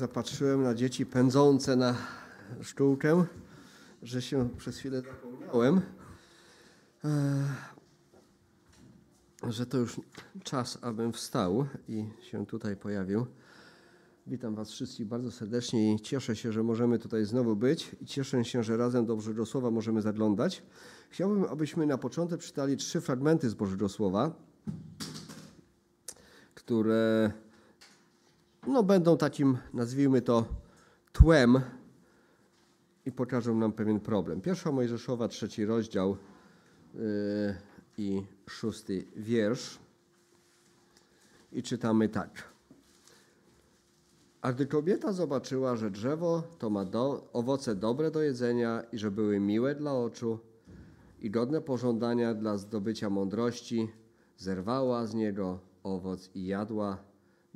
Zapatrzyłem na dzieci pędzące na sztułkę, że się przez chwilę zapomniałem, e, że to już czas, abym wstał i się tutaj pojawił. Witam Was wszystkich bardzo serdecznie i cieszę się, że możemy tutaj znowu być i cieszę się, że razem do Bożego Słowa możemy zaglądać. Chciałbym, abyśmy na początek czytali trzy fragmenty z Bożego Słowa, które no, będą takim, nazwijmy to, tłem i pokażą nam pewien problem. Pierwsza Mojżeszowa, trzeci rozdział yy, i szósty wiersz. I czytamy tak. A gdy kobieta zobaczyła, że drzewo to ma do, owoce dobre do jedzenia i że były miłe dla oczu i godne pożądania dla zdobycia mądrości, zerwała z niego owoc i jadła,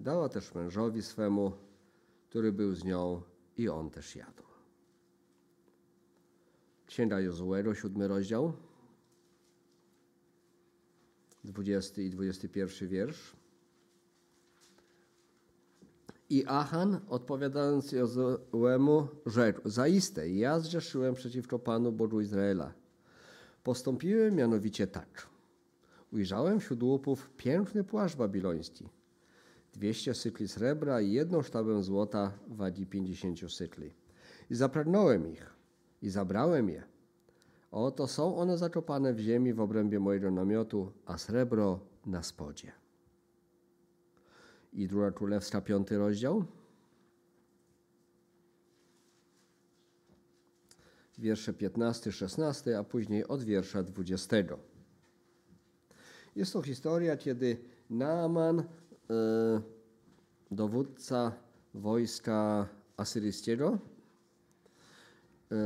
Dała też mężowi swemu, który był z nią i on też jadł. Księga Jozułego, siódmy rozdział, 20 i 21 wiersz. I Achan, odpowiadając Jozuemu, rzekł, zaiste, ja zrzeszyłem przeciwko Panu Bogu Izraela. Postąpiłem mianowicie tak. Ujrzałem wśród łupów piękny płaszcz babiloński – 200 cykli srebra i jedną sztabę złota wagi 50 cykli. I zapragnąłem ich i zabrałem je. Oto są one zakopane w ziemi w obrębie mojego namiotu, a srebro na spodzie. I druga królewska, piąty rozdział. Wiersze 15, 16, a później od wiersza 20. Jest to historia, kiedy Naaman dowódca wojska asyryjskiego. Y,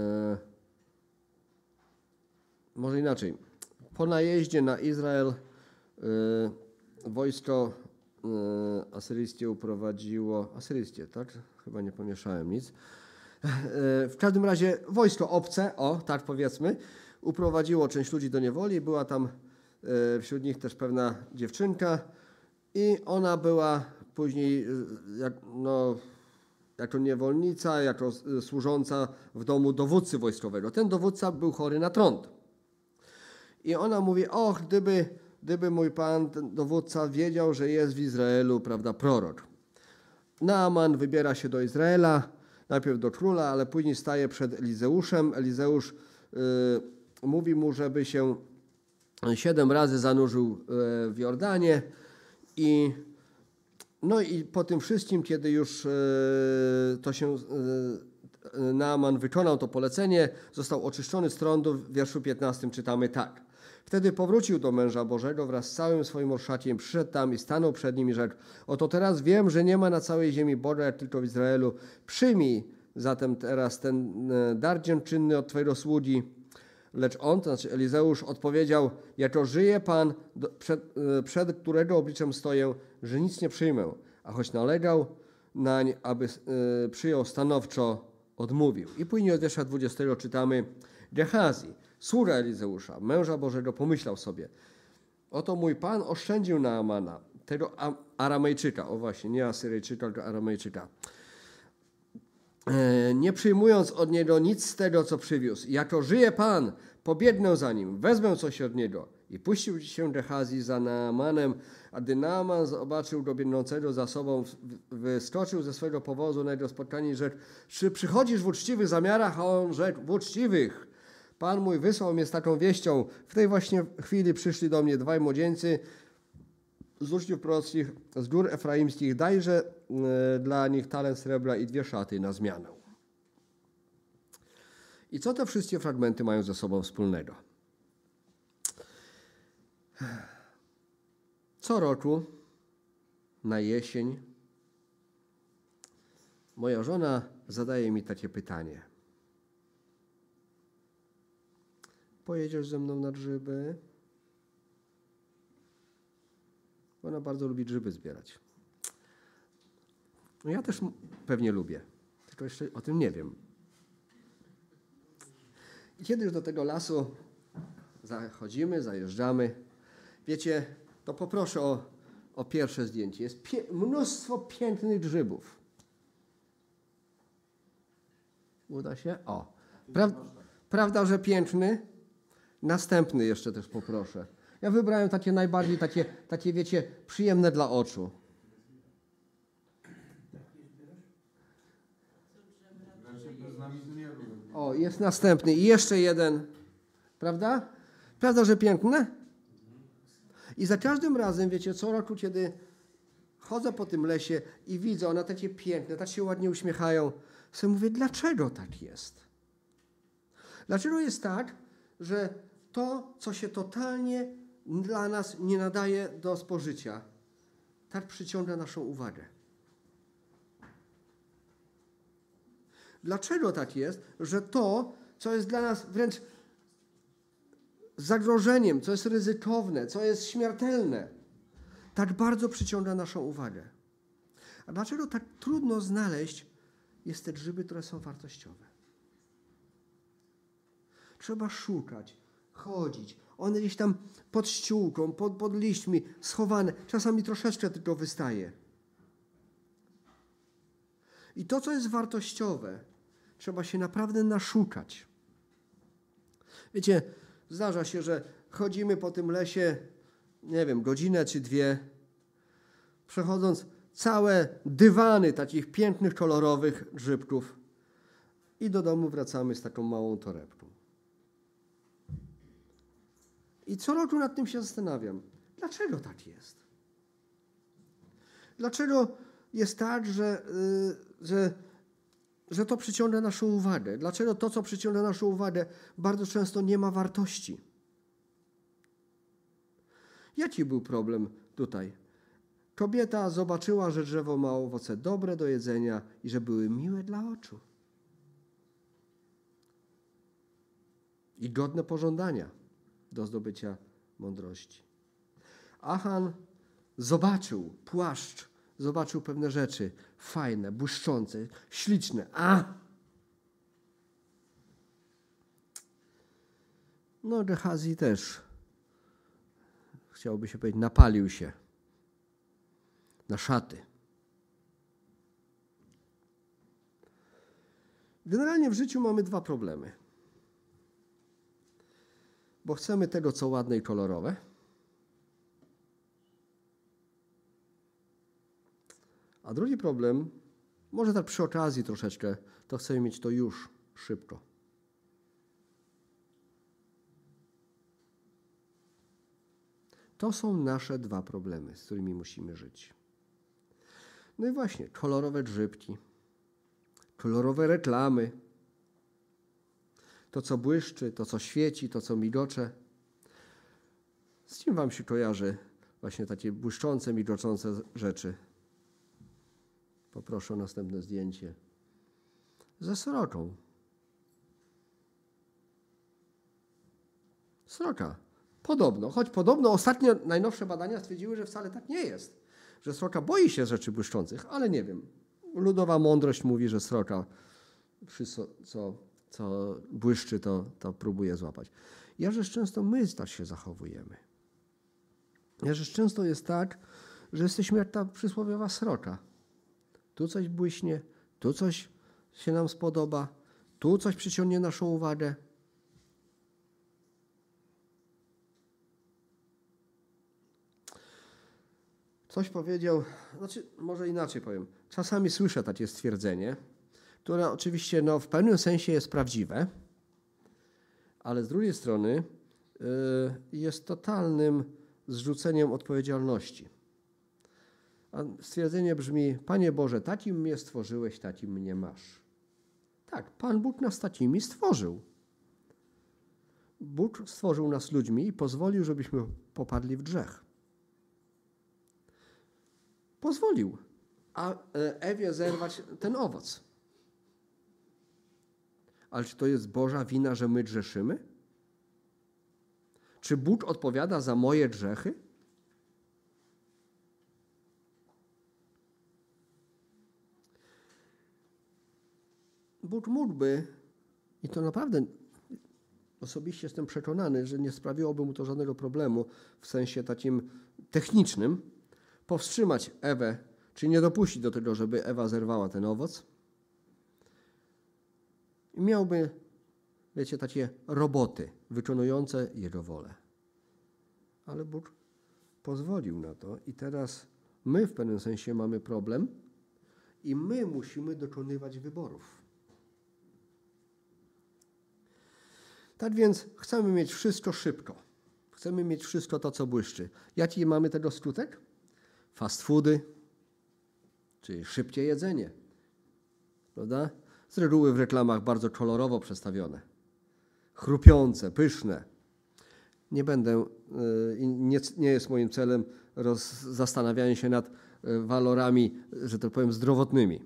może inaczej. Po najeździe na Izrael y, wojsko asyryjskie uprowadziło. Asyryjskie, tak? Chyba nie pomieszałem nic. W każdym razie wojsko obce, o tak powiedzmy, uprowadziło część ludzi do niewoli. Była tam wśród nich też pewna dziewczynka, i ona była później y, jak, no, jako niewolnica, jako y, służąca w domu dowódcy wojskowego. Ten dowódca był chory na trąd. I ona mówi, och, gdyby, gdyby mój pan, dowódca wiedział, że jest w Izraelu, prawda, prorok. Naaman wybiera się do Izraela, najpierw do króla, ale później staje przed Elizeuszem. Elizeusz y, mówi mu, żeby się siedem razy zanurzył w Jordanie, i, no i po tym wszystkim, kiedy już e, to się e, Naaman wykonał to polecenie, został oczyszczony z trądu, w wierszu 15 czytamy tak. Wtedy powrócił do męża Bożego wraz z całym swoim orszakiem, przyszedł tam i stanął przed nim i rzekł, oto teraz wiem, że nie ma na całej ziemi Boga, tylko w Izraelu. Przyjmij zatem teraz ten e, dar dziękczynny od Twojego sługi, Lecz on, to znaczy Elizeusz, odpowiedział: Jako żyje Pan, przed, e, przed którego obliczem stoję, że nic nie przyjmę. A choć nalegał nań, aby y, przyjął stanowczo, odmówił. I później od wiersza 20 czytamy: Gehazi, sługa Elizeusza, męża Bożego, pomyślał sobie: Oto mój Pan oszczędził na Amana, tego Aramejczyka, o właśnie, nie Asyryjczyka, tylko Aramejczyka E, nie przyjmując od niego nic z tego, co przywiózł. Jako żyje Pan, pobiegnę za nim, wezmę coś od niego. I puścił się Gehazi za Naamanem, a gdy Naaman zobaczył go biegnącego za sobą, wyskoczył ze swego powozu na jego spotkanie i rzekł, czy przychodzisz w uczciwych zamiarach? A on rzekł, w uczciwych. Pan mój wysłał mnie z taką wieścią. W tej właśnie chwili przyszli do mnie dwaj młodzieńcy, z uczniów prorockich, z gór efraimskich, dajże e, dla nich talent srebra i dwie szaty na zmianę. I co te wszystkie fragmenty mają ze sobą wspólnego? Co roku na jesień moja żona zadaje mi takie pytanie. Pojedziesz ze mną na grzyby? Ona bardzo lubi grzyby zbierać. No ja też pewnie lubię, tylko jeszcze o tym nie wiem. I kiedy już do tego lasu zachodzimy, zajeżdżamy, wiecie, to poproszę o, o pierwsze zdjęcie. Jest pie mnóstwo pięknych grzybów. Uda się? O. Pra, prawda, że piękny? Następny jeszcze też poproszę. Ja wybrałem takie najbardziej, takie, takie wiecie, przyjemne dla oczu. O, jest następny i jeszcze jeden. Prawda? Prawda, że piękne? I za każdym razem, wiecie, co roku, kiedy chodzę po tym lesie i widzę, one takie piękne, tak się ładnie uśmiechają, sobie mówię, dlaczego tak jest? Dlaczego jest tak, że to, co się totalnie dla nas nie nadaje do spożycia, tak przyciąga naszą uwagę? Dlaczego tak jest, że to, co jest dla nas wręcz zagrożeniem, co jest ryzykowne, co jest śmiertelne, tak bardzo przyciąga naszą uwagę? A dlaczego tak trudno znaleźć jest te grzyby, które są wartościowe? Trzeba szukać, chodzić. One gdzieś tam pod ściółką, pod, pod liśćmi, schowane. Czasami troszeczkę tylko wystaje. I to, co jest wartościowe, trzeba się naprawdę naszukać. Wiecie, zdarza się, że chodzimy po tym lesie, nie wiem, godzinę czy dwie, przechodząc całe dywany takich pięknych, kolorowych grzybków i do domu wracamy z taką małą torebką. I co roku nad tym się zastanawiam. Dlaczego tak jest? Dlaczego jest tak, że, yy, że, że to przyciąga naszą uwagę? Dlaczego to, co przyciąga naszą uwagę, bardzo często nie ma wartości? Jaki był problem tutaj? Kobieta zobaczyła, że drzewo ma owoce dobre do jedzenia i że były miłe dla oczu. I godne pożądania do zdobycia mądrości. Achan zobaczył płaszcz, zobaczył pewne rzeczy fajne, błyszczące, śliczne. A! No, Gehazi też, chciałoby się powiedzieć, napalił się na szaty. Generalnie w życiu mamy dwa problemy bo chcemy tego, co ładne i kolorowe. A drugi problem, może tak przy okazji troszeczkę, to chcemy mieć to już szybko. To są nasze dwa problemy, z którymi musimy żyć. No i właśnie, kolorowe grzybki, kolorowe reklamy, to, co błyszczy, to, co świeci, to, co migocze. Z czym Wam się kojarzy właśnie takie błyszczące, migoczące rzeczy? Poproszę o następne zdjęcie. Ze sroką. Sroka. Podobno, choć podobno ostatnie najnowsze badania stwierdziły, że wcale tak nie jest. Że sroka boi się rzeczy błyszczących, ale nie wiem. Ludowa mądrość mówi, że sroka wszystko, co co błyszczy, to, to próbuje złapać. Jakżeż często my tak się zachowujemy. Jakżeż często jest tak, że jesteśmy jak ta przysłowiowa sroka. Tu coś błyśnie, tu coś się nam spodoba, tu coś przyciągnie naszą uwagę. Coś powiedział, znaczy może inaczej powiem. Czasami słyszę takie stwierdzenie, które oczywiście no, w pewnym sensie jest prawdziwe, ale z drugiej strony y, jest totalnym zrzuceniem odpowiedzialności. A stwierdzenie brzmi: Panie Boże, takim mnie stworzyłeś, takim mnie masz. Tak, Pan Bóg nas takimi stworzył. Bóg stworzył nas ludźmi i pozwolił, żebyśmy popadli w grzech. Pozwolił, a e, Ewie zerwać ten owoc. Ale czy to jest Boża wina, że my grzeszymy? Czy Bóg odpowiada za moje grzechy? Bóg mógłby, i to naprawdę osobiście jestem przekonany, że nie sprawiłoby mu to żadnego problemu w sensie takim technicznym, powstrzymać Ewę, czy nie dopuścić do tego, żeby Ewa zerwała ten owoc miałby, wiecie, takie roboty wykonujące Jego wolę. Ale Bóg pozwolił na to i teraz my w pewnym sensie mamy problem i my musimy dokonywać wyborów. Tak więc chcemy mieć wszystko szybko. Chcemy mieć wszystko to, co błyszczy. Jaki mamy tego skutek? Fast foody, czyli szybkie jedzenie. Prawda? Z reguły w reklamach bardzo kolorowo przedstawione. Chrupiące, pyszne. Nie będę, y, nie, nie jest moim celem roz, zastanawianie się nad y, walorami, że tak powiem, zdrowotnymi.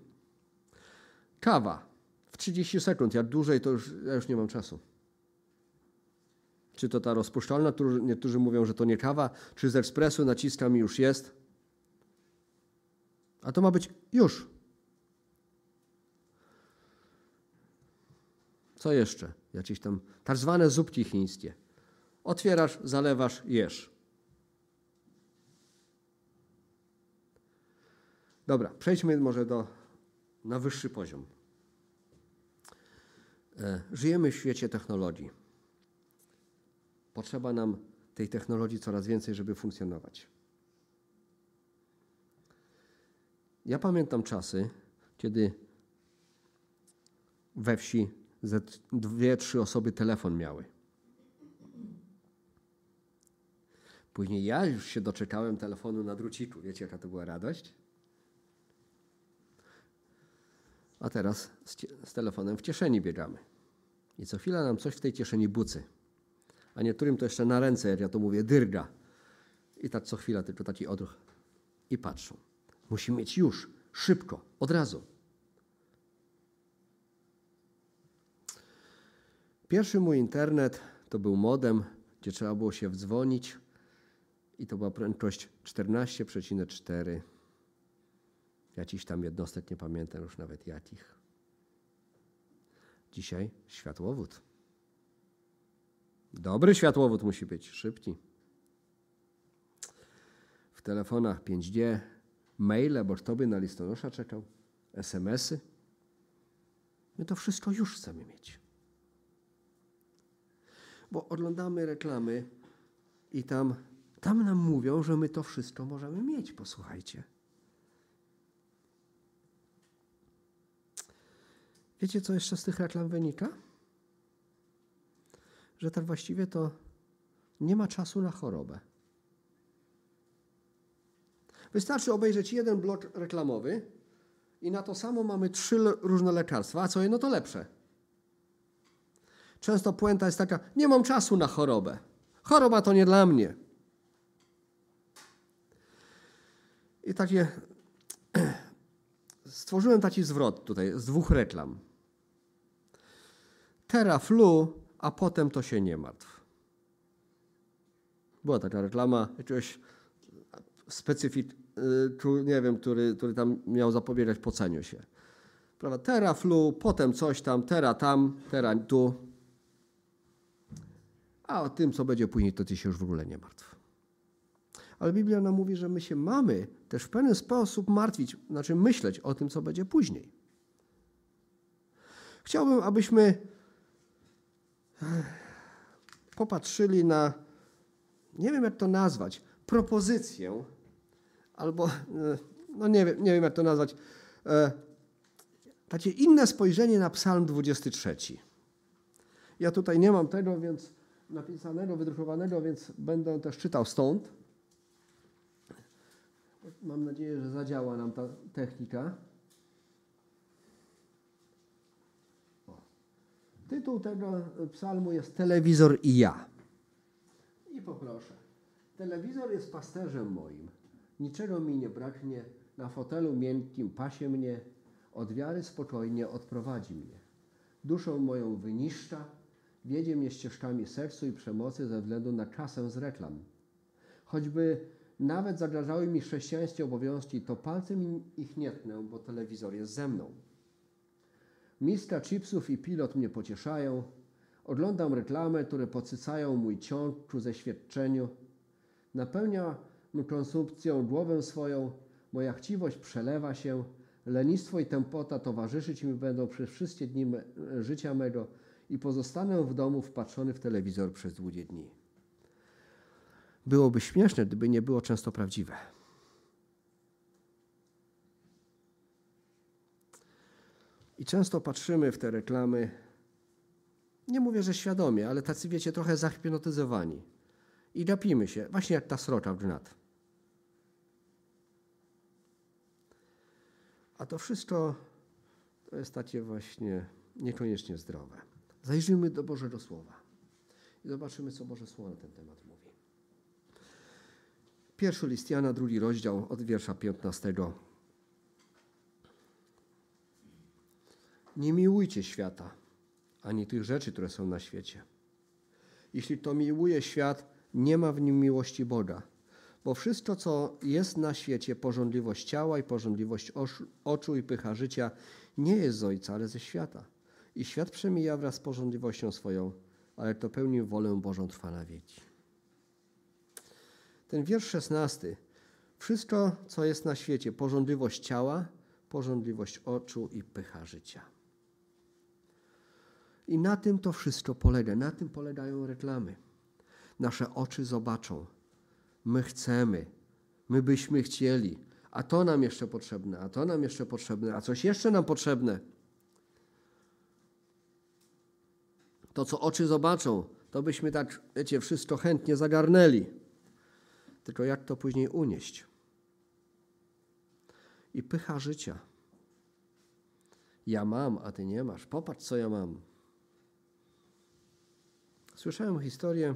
Kawa w 30 sekund, jak dłużej, to już, ja już nie mam czasu. Czy to ta rozpuszczalna, niektórzy mówią, że to nie kawa, czy z ekspresu naciskam i już jest. A to ma być już. Co jeszcze? Jakieś tam tak zwane zupki chińskie. Otwierasz, zalewasz, jesz. Dobra, przejdźmy może do, na wyższy poziom. E, żyjemy w świecie technologii. Potrzeba nam tej technologii coraz więcej, żeby funkcjonować. Ja pamiętam czasy, kiedy we wsi ze dwie, trzy osoby telefon miały. Później ja już się doczekałem telefonu na druciku. Wiecie, jaka to była radość? A teraz z, z telefonem w kieszeni biegamy. I co chwila nam coś w tej kieszeni bucy. A niektórym to jeszcze na ręce, jak ja to mówię, dyrga. I tak co chwila tylko taki odruch. I patrzą. Musi mieć już, szybko, od razu. Pierwszy mój internet to był modem, gdzie trzeba było się wdzwonić i to była prędkość 14,4. Jakiś tam jednostek, nie pamiętam już nawet jakich. Dzisiaj światłowód. Dobry światłowód musi być, szybki. W telefonach 5G, maile, bo kto by na listonosza czekał, SMS-y. My to wszystko już chcemy mieć. Bo oglądamy reklamy i tam, tam nam mówią, że my to wszystko możemy mieć. Posłuchajcie. Wiecie, co jeszcze z tych reklam wynika? Że tak właściwie to nie ma czasu na chorobę. Wystarczy obejrzeć jeden blok reklamowy i na to samo mamy trzy różne lekarstwa, a co jedno to lepsze. Często puenta jest taka: nie mam czasu na chorobę. Choroba to nie dla mnie. I takie. Stworzyłem taki zwrot tutaj z dwóch reklam. Teraflu, a potem to się nie martw. Była taka reklama jakiegoś specyfik, y, nie wiem, który, który tam miał zapobiegać poceniu się. Prawda? Teraflu, potem coś tam, tera tam, tera tu. A o tym, co będzie później, to ty się już w ogóle nie martw. Ale Biblia nam mówi, że my się mamy też w pewien sposób martwić, znaczy myśleć o tym, co będzie później. Chciałbym, abyśmy popatrzyli na, nie wiem jak to nazwać, propozycję, albo, e, no nie wiem, nie wiem jak to nazwać, e, takie inne spojrzenie na Psalm 23. Ja tutaj nie mam tego, więc napisanego, wydrukowanego, więc będę też czytał stąd. Mam nadzieję, że zadziała nam ta technika. Tytuł tego psalmu jest Telewizor i ja. I poproszę. Telewizor jest pasterzem moim. Niczego mi nie braknie. Na fotelu miękkim pasie mnie. Od wiary spokojnie odprowadzi mnie. Duszą moją wyniszcza. Wiedzie mnie ścieżkami sercu i przemocy ze względu na kasę z reklam. Choćby nawet zagrażały mi chrześcijańskie obowiązki, to palcem ich nie tnę, bo telewizor jest ze mną. Miska chipsów i pilot mnie pocieszają. Oglądam reklamy, które podsycają mój ciąg ku zeświadczeniu. Napełnia konsumpcją głowę swoją. Moja chciwość przelewa się. lenistwo i tempota towarzyszyć mi będą przez wszystkie dni me, życia mego i pozostanę w domu wpatrzony w telewizor przez długie dni. Byłoby śmieszne, gdyby nie było często prawdziwe. I często patrzymy w te reklamy, nie mówię, że świadomie, ale tacy, wiecie, trochę zahipnotyzowani. I gapimy się, właśnie jak ta sroka w. A to wszystko to jest takie właśnie niekoniecznie zdrowe. Zajrzyjmy do Bożego Słowa i zobaczymy, co Boże Słowo na ten temat mówi. Pierwszy list Jana, drugi rozdział od wiersza 15. Nie miłujcie świata, ani tych rzeczy, które są na świecie. Jeśli to miłuje świat, nie ma w nim miłości Boga. Bo wszystko, co jest na świecie, porządliwość ciała i porządliwość oczu i pycha życia, nie jest z Ojca, ale ze świata. I świat przemija wraz z porządliwością swoją, ale to pełni wolę Bożą trwa na wieki. Ten wiersz szesnasty. Wszystko, co jest na świecie, porządliwość ciała, porządliwość oczu i pycha życia. I na tym to wszystko polega. Na tym polegają reklamy. Nasze oczy zobaczą. My chcemy. My byśmy chcieli. A to nam jeszcze potrzebne, a to nam jeszcze potrzebne, a coś jeszcze nam potrzebne. To, co oczy zobaczą, to byśmy tak, wiecie, wszystko chętnie zagarnęli. Tylko jak to później unieść? I pycha życia. Ja mam, a ty nie masz. Popatrz, co ja mam. Słyszałem historię,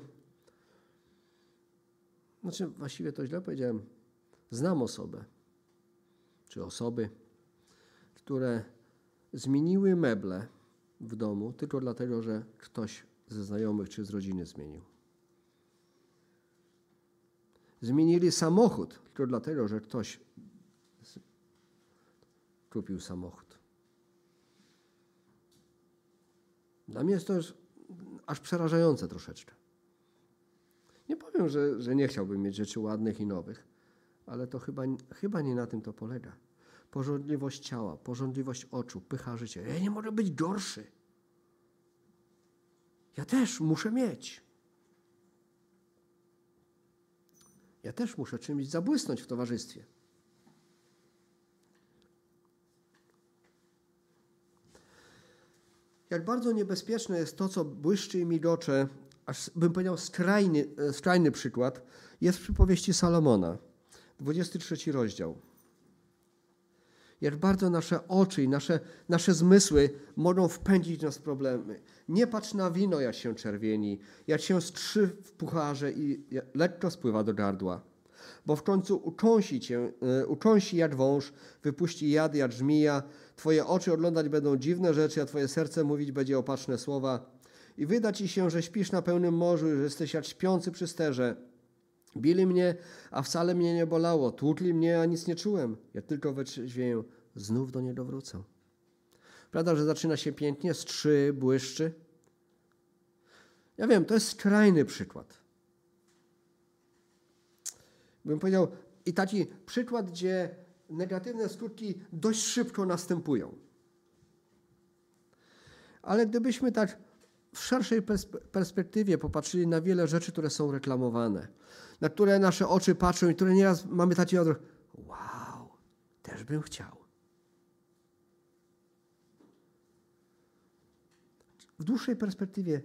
znaczy właściwie to źle powiedziałem, znam osobę, czy osoby, które zmieniły meble w domu tylko dlatego, że ktoś ze znajomych czy z rodziny zmienił. Zmienili samochód tylko dlatego, że ktoś kupił samochód. Dla mnie jest to aż przerażające troszeczkę. Nie powiem, że, że nie chciałbym mieć rzeczy ładnych i nowych, ale to chyba, chyba nie na tym to polega. Porządliwość ciała, porządliwość oczu, pycha życia. Ja nie mogę być gorszy. Ja też muszę mieć. Ja też muszę czymś zabłysnąć w towarzystwie. jak bardzo niebezpieczne jest to, co błyszczy i migocze, aż bym powiedział skrajny, e, skrajny przykład, jest w przypowieści Salomona, 23 rozdział. Jak bardzo nasze oczy i nasze, nasze zmysły mogą wpędzić nas w problemy. Nie patrz na wino, jak się czerwieni, jak się strzy w pucharze i lekko spływa do gardła. Bo w końcu ucząsi cię, e, ucząsi jak wąż, wypuści jad jak żmija, Twoje oczy oglądać będą dziwne rzeczy, a Twoje serce mówić będzie opatrzne słowa. I wyda Ci się, że śpisz na pełnym morzu, że jesteś jak śpiący przy sterze. Bili mnie, a wcale mnie nie bolało. Tłukli mnie, a nic nie czułem. Jak tylko wytrzeźwieję, znów do niego wrócę. Prawda, że zaczyna się pięknie, strzy, błyszczy? Ja wiem, to jest skrajny przykład. Bym powiedział, i taki przykład, gdzie negatywne skutki dość szybko następują. Ale gdybyśmy tak w szerszej perspektywie popatrzyli na wiele rzeczy, które są reklamowane, na które nasze oczy patrzą i które nieraz mamy taki odruch, wow, też bym chciał. W dłuższej perspektywie,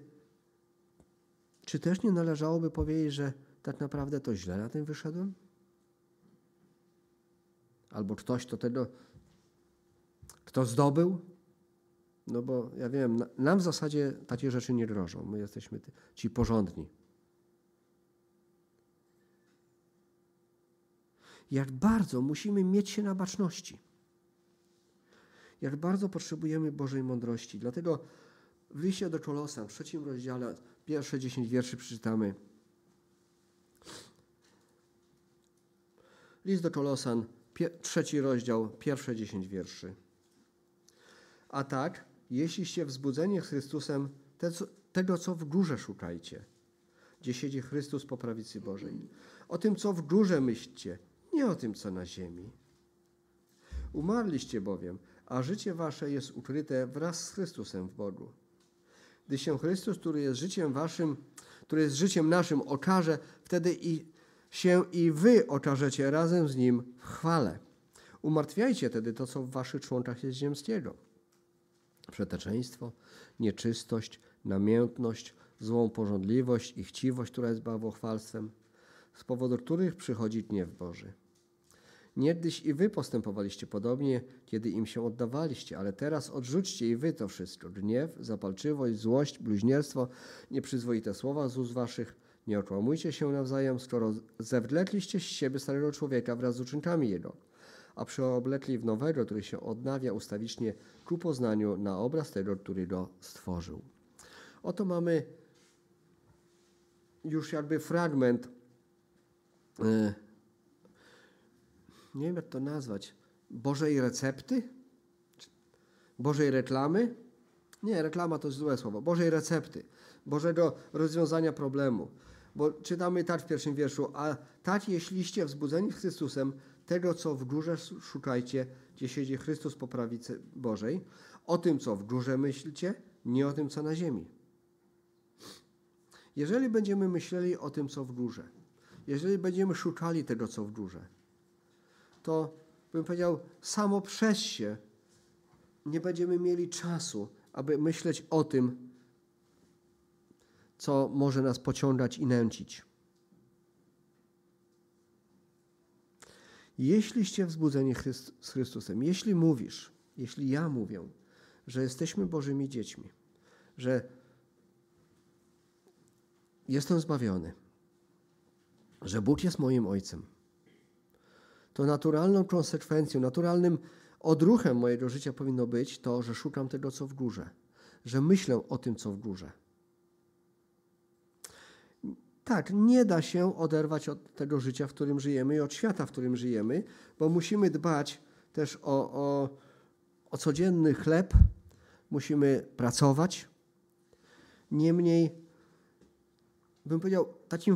czy też nie należałoby powiedzieć, że tak naprawdę to źle na tym wyszedłem? albo ktoś, to tego, kto zdobył. No bo ja wiem, nam w zasadzie takie rzeczy nie grożą. My jesteśmy ci porządni. Jak bardzo musimy mieć się na baczności. Jak bardzo potrzebujemy Bożej mądrości. Dlatego w liście do Kolosan, w trzecim rozdziale, pierwsze dziesięć wierszy przeczytamy. List do Kolosan, trzeci rozdział, pierwsze dziesięć wierszy. A tak, jeśliście wzbudzeni Chrystusem, te, tego, co w górze szukajcie, gdzie siedzi Chrystus po prawicy Bożej. O tym, co w górze myślcie, nie o tym, co na ziemi. Umarliście bowiem, a życie wasze jest ukryte wraz z Chrystusem w Bogu. Gdy się Chrystus, który jest życiem waszym, który jest życiem naszym, okaże, wtedy i się i wy okażecie razem z Nim w chwale. Umartwiajcie tedy to, co w waszych członkach jest ziemskiego. Przeteczeństwo, nieczystość, namiętność, złą porządliwość i chciwość, która jest bałwochwalstwem, z powodu których przychodzi gniew Boży. Niegdyś i wy postępowaliście podobnie, kiedy im się oddawaliście, ale teraz odrzućcie i wy to wszystko. Gniew, zapalczywość, złość, bluźnierstwo, nieprzyzwoite słowa z ust waszych. Nie okłamujcie się nawzajem, skoro zewlekliście z siebie starego człowieka wraz z uczynkami jego, a przyoblekli w nowego, który się odnawia ustawicznie ku poznaniu na obraz tego, który go stworzył. Oto mamy już jakby fragment yy, nie wiem jak to nazwać, Bożej recepty? Bożej reklamy? Nie, reklama to złe słowo. Bożej recepty, Bożego rozwiązania problemu. Bo czytamy tak w pierwszym wierszu, a tak jeśliście wzbudzeni Chrystusem, tego co w górze szukajcie, gdzie siedzi Chrystus po prawicy Bożej, o tym co w górze myślcie, nie o tym co na ziemi. Jeżeli będziemy myśleli o tym co w górze, jeżeli będziemy szukali tego co w górze, to bym powiedział, samo przez się nie będziemy mieli czasu, aby myśleć o tym, co może nas pociągać i nęcić. Jeśliście wzbudzeni Chryst z Chrystusem, jeśli mówisz, jeśli ja mówię, że jesteśmy Bożymi dziećmi, że jestem zbawiony, że Bóg jest moim Ojcem, to naturalną konsekwencją, naturalnym odruchem mojego życia powinno być to, że szukam tego, co w górze, że myślę o tym, co w górze. Tak, nie da się oderwać od tego życia, w którym żyjemy i od świata, w którym żyjemy, bo musimy dbać też o, o, o codzienny chleb, musimy pracować. Niemniej, bym powiedział, takim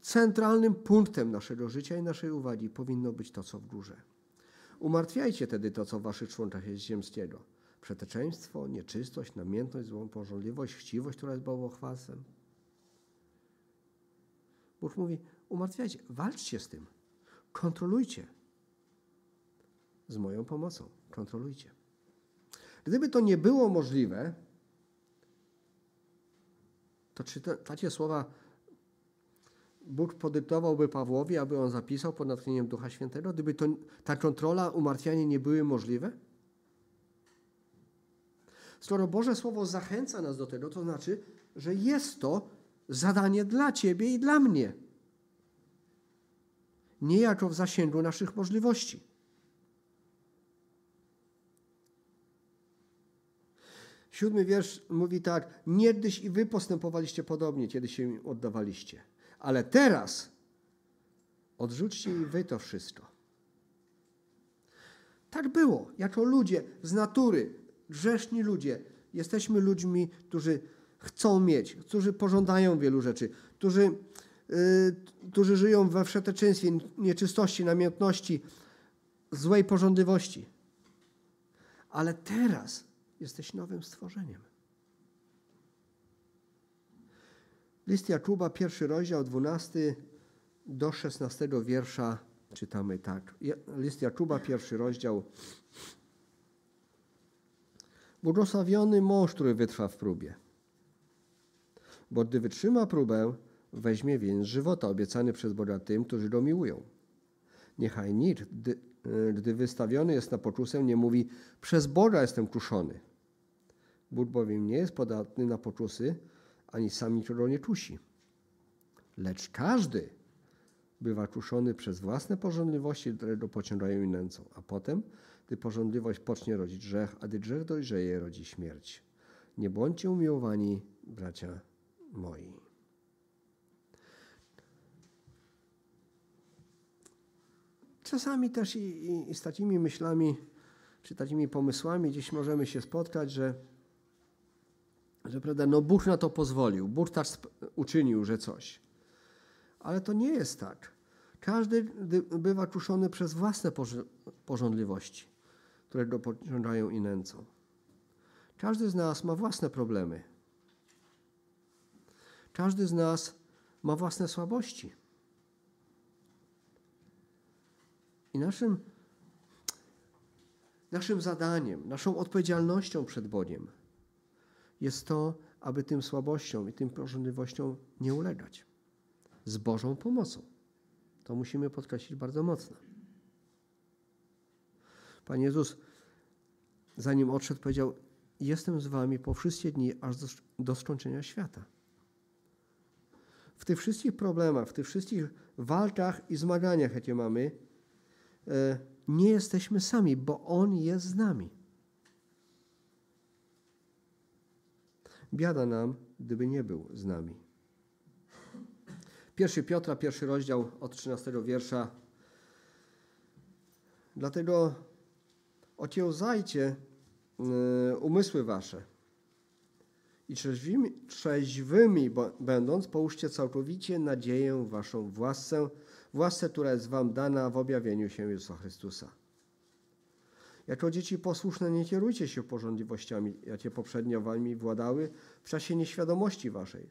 centralnym punktem naszego życia i naszej uwagi powinno być to, co w górze. Umartwiajcie tedy to, co w waszych członkach jest ziemskiego. Przeteczeństwo, nieczystość, namiętność, złą pożądliwość, chciwość, która jest bałwochwalstwem. Bóg mówi, umartwiajcie, walczcie z tym, kontrolujcie. Z moją pomocą, kontrolujcie. Gdyby to nie było możliwe, to czy te, takie słowa Bóg podyktowałby Pawłowi, aby on zapisał pod natchnieniem Ducha Świętego, gdyby to, ta kontrola, umartwianie nie były możliwe? Skoro Boże Słowo zachęca nas do tego, to znaczy, że jest to zadanie dla Ciebie i dla mnie. Niejako w zasięgu naszych możliwości. Siódmy wiersz mówi tak: Niegdyś i wy postępowaliście podobnie, kiedy się im oddawaliście. Ale teraz odrzućcie i wy to wszystko. Tak było, jako ludzie z natury, grzeszni ludzie. Jesteśmy ludźmi, którzy chcą mieć, którzy pożądają wielu rzeczy, którzy, yy, którzy żyją we wszeteczeństwie, nieczystości, namiętności, złej porządliwości. Ale teraz jesteś nowym stworzeniem. List Jakuba, pierwszy rozdział, 12 do 16 wiersza czytamy tak. List Jakuba, pierwszy rozdział. Błogosławiony mąż, który wytrwa w próbie. Bo gdy wytrzyma próbę, weźmie więc żywota obiecany przez Boga tym, którzy go miłują. Niechaj nikt, gdy, gdy wystawiony jest na pokusę, nie mówi, przez Boga jestem kuszony. Bóg bowiem nie jest podatny na pokusy, ani sam nikogo nie kusi. Lecz każdy bywa kuszony przez własne porządliwości, które go pociągają i nęcą. A potem, gdy porządliwość pocznie rodzić grzech, a gdy grzech dojrzeje, rodzi śmierć. Nie bądźcie umiłowani, bracia moi. Czasami też i, i, i z takimi myślami, czy takimi pomysłami gdzieś możemy się spotkać, że że prawda, no Bóg na to pozwolił, Bóg tak uczynił, że coś. Ale to nie jest tak. Każdy bywa kuszony przez własne porządliwości. które dopoczężają i nęcą. Każdy z nas ma własne problemy. Każdy z nas ma własne słabości. I naszym, naszym zadaniem, naszą odpowiedzialnością przed Bogiem jest to, aby tym słabościom i tym pożądliwościom nie ulegać. Z Bożą pomocą. To musimy podkreślić bardzo mocno. Pan Jezus, zanim odszedł, powiedział: Jestem z wami po wszystkie dni, aż do, do skończenia świata. W tych wszystkich problemach, w tych wszystkich walkach i zmaganiach, jakie mamy, e, nie jesteśmy sami, bo On jest z nami. Biada nam, gdyby nie był z nami. Pierwszy Piotra, pierwszy rozdział od 13 wiersza. Dlatego okiełzajcie y, umysły wasze i trzeźwymi, trzeźwymi będąc, połóżcie całkowicie nadzieję waszą w łasce, w łasce, która jest wam dana w objawieniu się Jezusa Chrystusa. Jako dzieci posłuszne nie kierujcie się porządliwościami, jakie poprzednio wami władały w czasie nieświadomości waszej.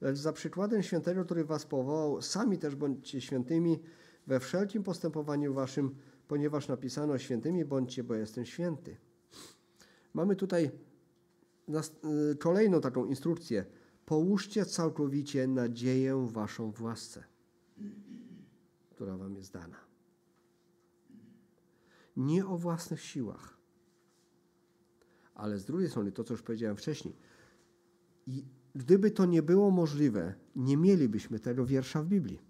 Lecz za przykładem świętego, który was powołał, sami też bądźcie świętymi we wszelkim postępowaniu waszym, ponieważ napisano świętymi bądźcie, bo jestem święty. Mamy tutaj kolejną taką instrukcję. Połóżcie całkowicie nadzieję waszą w łasce, która wam jest dana nie o własnych siłach. Ale z drugiej strony, to co już powiedziałem wcześniej, i gdyby to nie było możliwe, nie mielibyśmy tego wiersza w Biblii.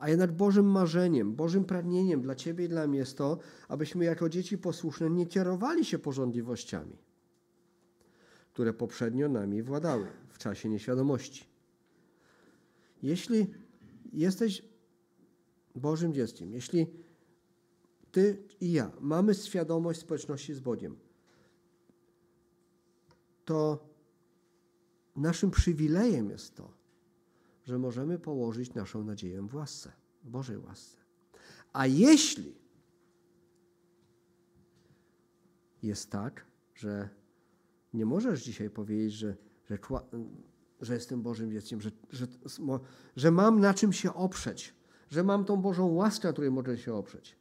A jednak Bożym marzeniem, Bożym pragnieniem dla Ciebie i dla mnie jest to, abyśmy jako dzieci posłuszne nie kierowali się porządliwościami, które poprzednio nami władały w czasie nieświadomości. Jeśli jesteś Bożym dzieckiem, jeśli ty i ja mamy świadomość społeczności z Bogiem, to naszym przywilejem jest to, że możemy położyć naszą nadzieję w łasce, Bożej łasce. A jeśli jest tak, że nie możesz dzisiaj powiedzieć, że, że, że jestem Bożym dzieckiem, że, że, że mam na czym się oprzeć, że mam tą Bożą łaskę, na której mogę się oprzeć.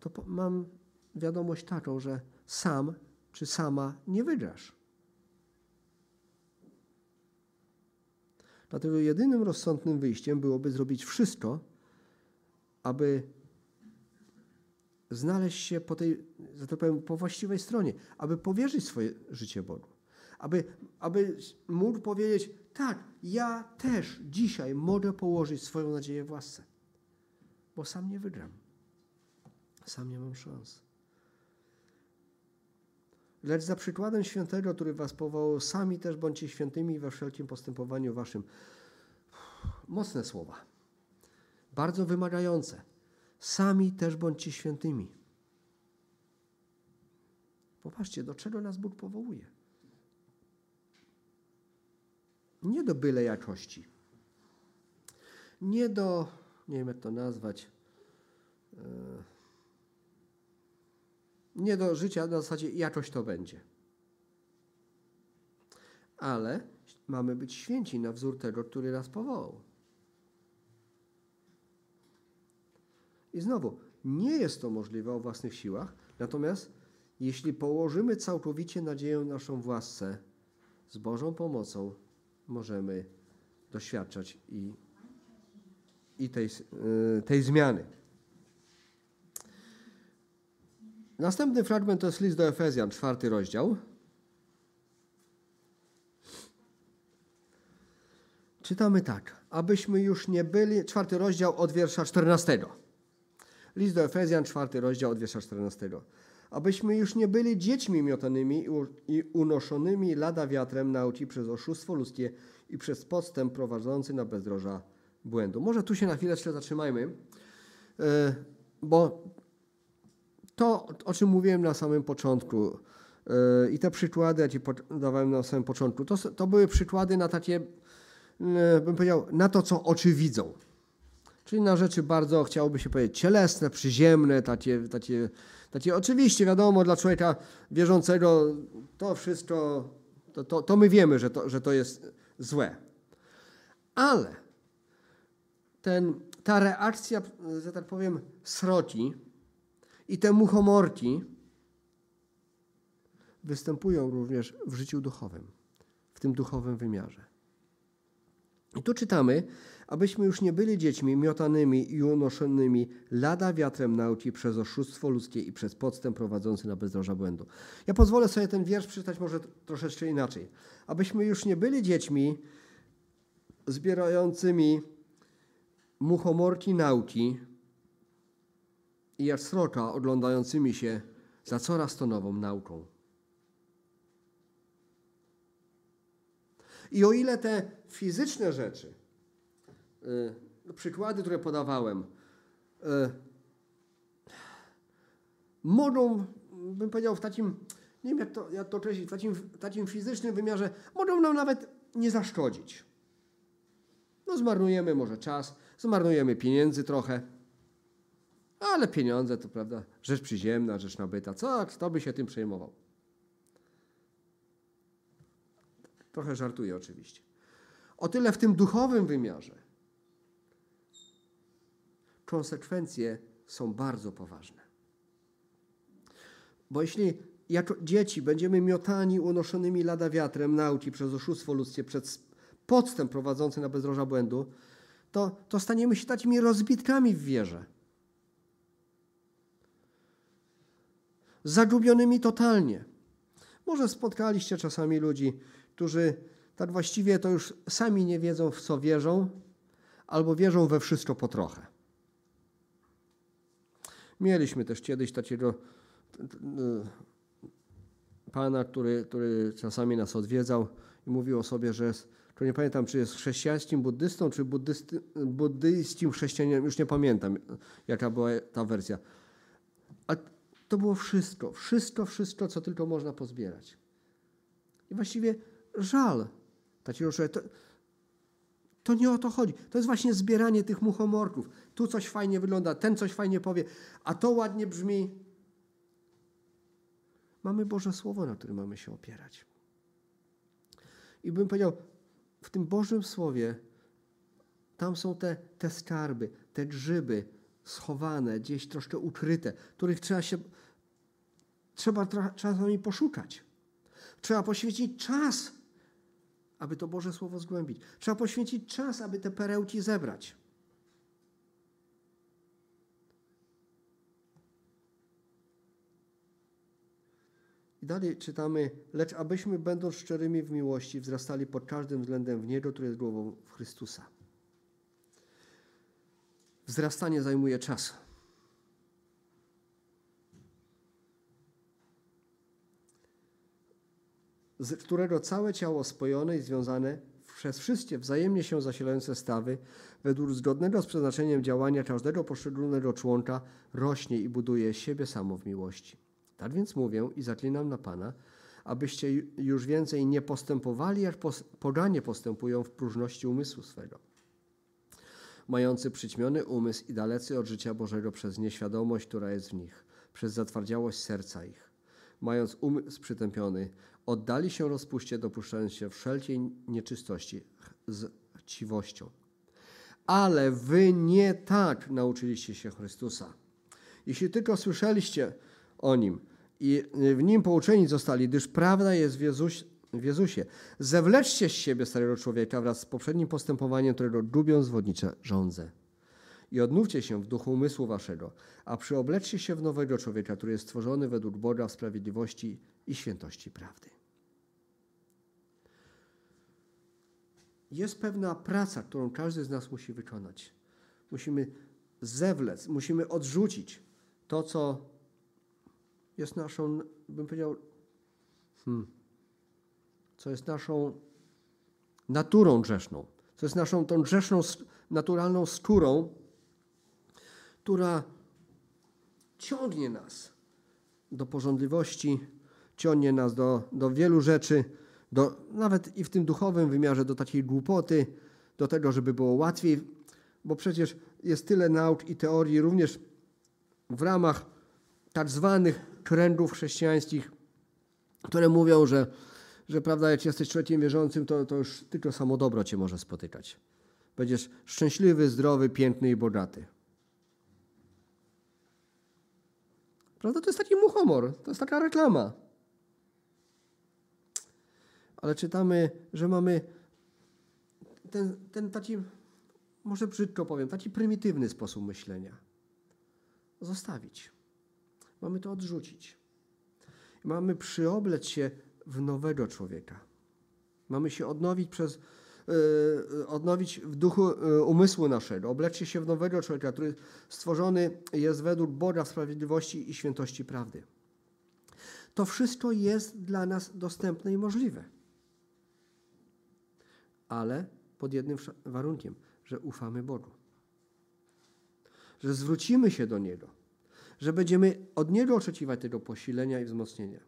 To mam wiadomość taką, że sam czy sama nie wygrasz. Dlatego jedynym rozsądnym wyjściem byłoby zrobić wszystko, aby znaleźć się po tej, że tak powiem, po właściwej stronie, aby powierzyć swoje życie Bogu. Aby, aby mógł powiedzieć, tak, ja też dzisiaj mogę położyć swoją nadzieję w łasce, bo sam nie wygram. Sam nie mam szans. Lecz za przykładem świętego, który was powołał, sami też bądźcie świętymi we wszelkim postępowaniu waszym. Mocne słowa. Bardzo wymagające. Sami też bądźcie świętymi. Popatrzcie, do czego nas Bóg powołuje. Nie do byle jakości. Nie do, nie wiem jak to nazwać, e, nie do życia na zasadzie jakoś to będzie. Ale mamy być święci na wzór tego, który nas powołał. I znowu, nie jest to możliwe o własnych siłach, natomiast jeśli położymy całkowicie nadzieję naszą własce z Bożą pomocą, możemy doświadczać i, i tej, y, tej zmiany. Następny fragment to jest list do Efezjan, czwarty rozdział. Czytamy tak, abyśmy już nie byli, czwarty rozdział od wiersza 14. List do Efezjan, czwarty rozdział od wiersza 14 abyśmy już nie byli dziećmi miotanymi i unoszonymi lada wiatrem nauki przez oszustwo ludzkie i przez podstęp prowadzący na bezdroża błędu. Może tu się na chwileczkę zatrzymajmy, e, bo to, o czym mówiłem na samym początku e, i te przykłady, jakie dawałem na samym początku, to, to były przykłady na takie, e, bym powiedział, na to, co oczy widzą. Czyli na rzeczy bardzo, chciałoby się powiedzieć, cielesne, przyziemne, takie, takie, takie oczywiście wiadomo dla człowieka wierzącego to wszystko, to, to, to my wiemy, że to, że to jest złe. Ale ten, ta reakcja, że tak powiem, sroci i te muchomorki występują również w życiu duchowym, w tym duchowym wymiarze. I tu czytamy, abyśmy już nie byli dziećmi miotanymi i unoszonymi lada wiatrem nauki przez oszustwo ludzkie i przez podstęp prowadzący na bezdroża błędu. Ja pozwolę sobie ten wiersz przeczytać może troszeczkę inaczej. Abyśmy już nie byli dziećmi zbierającymi muchomorki nauki i jak sroka oglądającymi się za coraz to nową nauką. I o ile te fizyczne rzeczy, yy, przykłady, które podawałem, yy, mogą, bym powiedział, w takim, nie wiem jak to, jak to określić, w takim, w takim fizycznym wymiarze, mogą nam nawet nie zaszkodzić. No zmarnujemy może czas, zmarnujemy pieniędzy trochę, ale pieniądze to prawda, rzecz przyziemna, rzecz nabyta. Co, kto by się tym przejmował? Trochę żartuję oczywiście. O tyle w tym duchowym wymiarze konsekwencje są bardzo poważne. Bo jeśli jako dzieci będziemy miotani, unoszonymi lada wiatrem nauki przez oszustwo ludzkie, przez podstęp prowadzący na bezdroża błędu, to, to staniemy się takimi rozbitkami w wierze. Zagubionymi totalnie. Może spotkaliście czasami ludzi, którzy tak właściwie to już sami nie wiedzą, w co wierzą, albo wierzą we wszystko po trochę. Mieliśmy też kiedyś takiego pana, który, który czasami nas odwiedzał i mówił o sobie, że jest, to nie pamiętam, czy jest chrześcijańskim buddystą, czy buddyjskim chrześcijaninem, już nie pamiętam, jaka była ta wersja. To było wszystko, wszystko, wszystko, co tylko można pozbierać. I właściwie żal takiego. To, to nie o to chodzi. To jest właśnie zbieranie tych muchomorków. Tu coś fajnie wygląda, ten coś fajnie powie, a to ładnie brzmi. Mamy Boże Słowo, na którym mamy się opierać. I bym powiedział, w tym Bożym Słowie tam są te, te skarby, te grzyby schowane, gdzieś troszkę ukryte, których trzeba się trzeba czasami poszukać. Trzeba poświęcić czas, aby to Boże Słowo zgłębić. Trzeba poświęcić czas, aby te perełki zebrać. I dalej czytamy, lecz abyśmy będąc szczerymi w miłości wzrastali pod każdym względem w Niego, który jest głową w Chrystusa. Wzrastanie zajmuje czas. Z którego całe ciało spojone i związane przez wszystkie wzajemnie się zasilające stawy, według zgodnego z przeznaczeniem działania każdego poszczególnego członka, rośnie i buduje siebie samo w miłości. Tak więc mówię i zaklinam na Pana, abyście już więcej nie postępowali, jak poganie postępują w próżności umysłu swego. Mający przyćmiony umysł i dalecy od życia Bożego przez nieświadomość, która jest w nich, przez zatwardziałość serca ich. Mając umysł przytępiony, oddali się rozpuście, dopuszczając się wszelkiej nieczystości z chciwością. Ale wy nie tak nauczyliście się Chrystusa. Jeśli tylko słyszeliście o Nim i w Nim pouczeni zostali, gdyż prawda jest w, Jezus, w Jezusie, zewleczcie z siebie starego człowieka wraz z poprzednim postępowaniem, którego gubią zwodnicze żądze. I odnówcie się w duchu umysłu waszego, a przyobleczcie się w nowego człowieka, który jest stworzony według Boga w sprawiedliwości i świętości prawdy. Jest pewna praca, którą każdy z nas musi wykonać. Musimy zewlec, musimy odrzucić to, co jest naszą, bym powiedział, hmm, co jest naszą naturą grzeszną, co jest naszą tą grzeszną, naturalną skórą, która ciągnie nas do porządliwości, ciągnie nas do, do wielu rzeczy, do, nawet i w tym duchowym wymiarze, do takiej głupoty, do tego, żeby było łatwiej, bo przecież jest tyle nauk i teorii, również w ramach tak zwanych trendów chrześcijańskich, które mówią, że, że prawda, jak jesteś człowiekiem wierzącym, to, to już tylko samo dobro cię może spotykać. Będziesz szczęśliwy, zdrowy, piękny i bogaty. Prawda? To jest taki muchomor, to jest taka reklama. Ale czytamy, że mamy ten, ten taki, może brzydko powiem, taki prymitywny sposób myślenia. Zostawić. Mamy to odrzucić. Mamy przyobleć się w nowego człowieka. Mamy się odnowić przez Yy, odnowić w duchu yy, umysłu naszego, obleczcie się w nowego człowieka, który stworzony jest według Boga sprawiedliwości i świętości prawdy. To wszystko jest dla nas dostępne i możliwe. Ale pod jednym warunkiem, że ufamy Bogu. Że zwrócimy się do Niego. Że będziemy od Niego oczekiwać tego posilenia i wzmocnienia.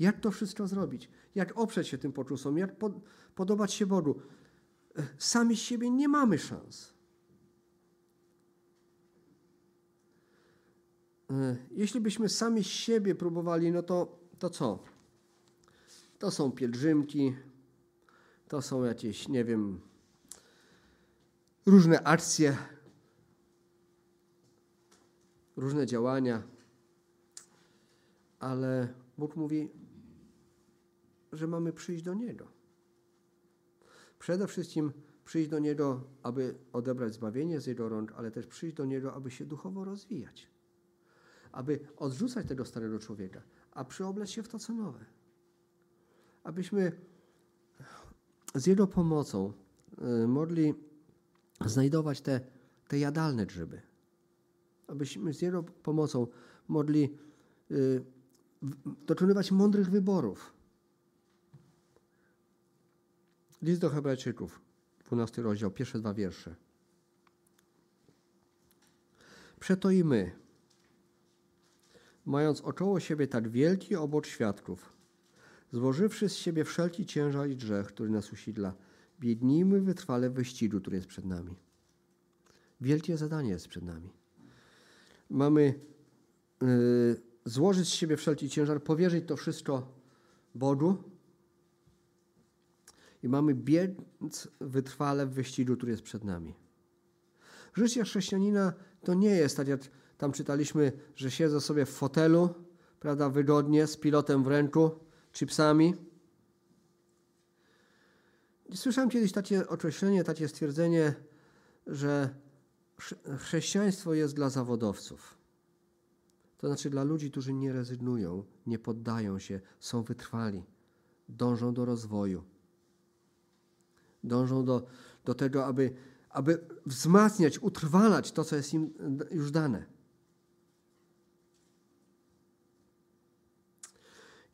Jak to wszystko zrobić? Jak oprzeć się tym poczusom? Jak pod, podobać się Bogu? Sami z siebie nie mamy szans. Jeśli byśmy sami z siebie próbowali, no to, to co? To są pielgrzymki, to są jakieś, nie wiem, różne akcje, różne działania, ale Bóg mówi, że mamy przyjść do Niego. Przede wszystkim przyjść do Niego, aby odebrać zbawienie z Jego rąk, ale też przyjść do Niego, aby się duchowo rozwijać. Aby odrzucać tego starego człowieka, a przyobleć się w to, co nowe. Abyśmy z Jego pomocą y, mogli znajdować te, te jadalne grzyby. Abyśmy z Jego pomocą mogli y, dokonywać mądrych wyborów. List do Hebrajczyków, 12 rozdział, pierwsze dwa wiersze. Przeto i my, mając około siebie tak wielki obok świadków, złożywszy z siebie wszelki ciężar i grzech, który nas usidla, biednijmy wytrwale w wyścigu, który jest przed nami. Wielkie zadanie jest przed nami. Mamy yy, złożyć z siebie wszelki ciężar, powierzyć to wszystko Bogu i mamy biec wytrwale w wyścigu, który jest przed nami. Życie chrześcijanina to nie jest tak, jak tam czytaliśmy, że siedzę sobie w fotelu, prawda, wygodnie, z pilotem w ręku, chipsami. Słyszałem kiedyś takie określenie, takie stwierdzenie, że chrześcijaństwo jest dla zawodowców. To znaczy dla ludzi, którzy nie rezygnują, nie poddają się, są wytrwali, dążą do rozwoju. Dążą do, do tego, aby, aby wzmacniać, utrwalać to, co jest im już dane.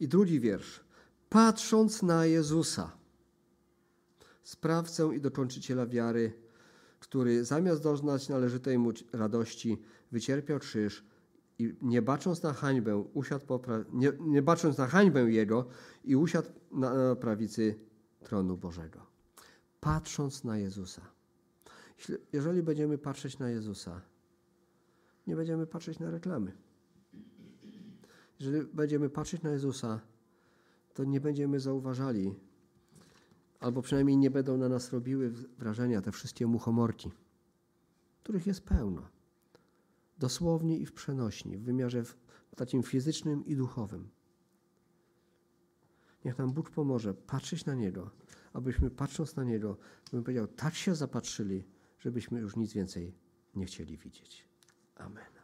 I drugi wiersz. Patrząc na Jezusa, sprawcę i dokończyciela wiary, który zamiast doznać należytej mu radości, wycierpiał krzyż i nie bacząc na hańbę, usiadł po nie, nie bacząc na hańbę Jego i usiadł na prawicy tronu Bożego. Patrząc na Jezusa. Jeżeli będziemy patrzeć na Jezusa, nie będziemy patrzeć na reklamy. Jeżeli będziemy patrzeć na Jezusa, to nie będziemy zauważali, albo przynajmniej nie będą na nas robiły wrażenia te wszystkie muchomorki, których jest pełno dosłownie i w przenośni, w wymiarze takim fizycznym i duchowym. Niech nam Bóg pomoże patrzeć na Niego, abyśmy patrząc na Niego, bym powiedział, tak się zapatrzyli, żebyśmy już nic więcej nie chcieli widzieć. Amen.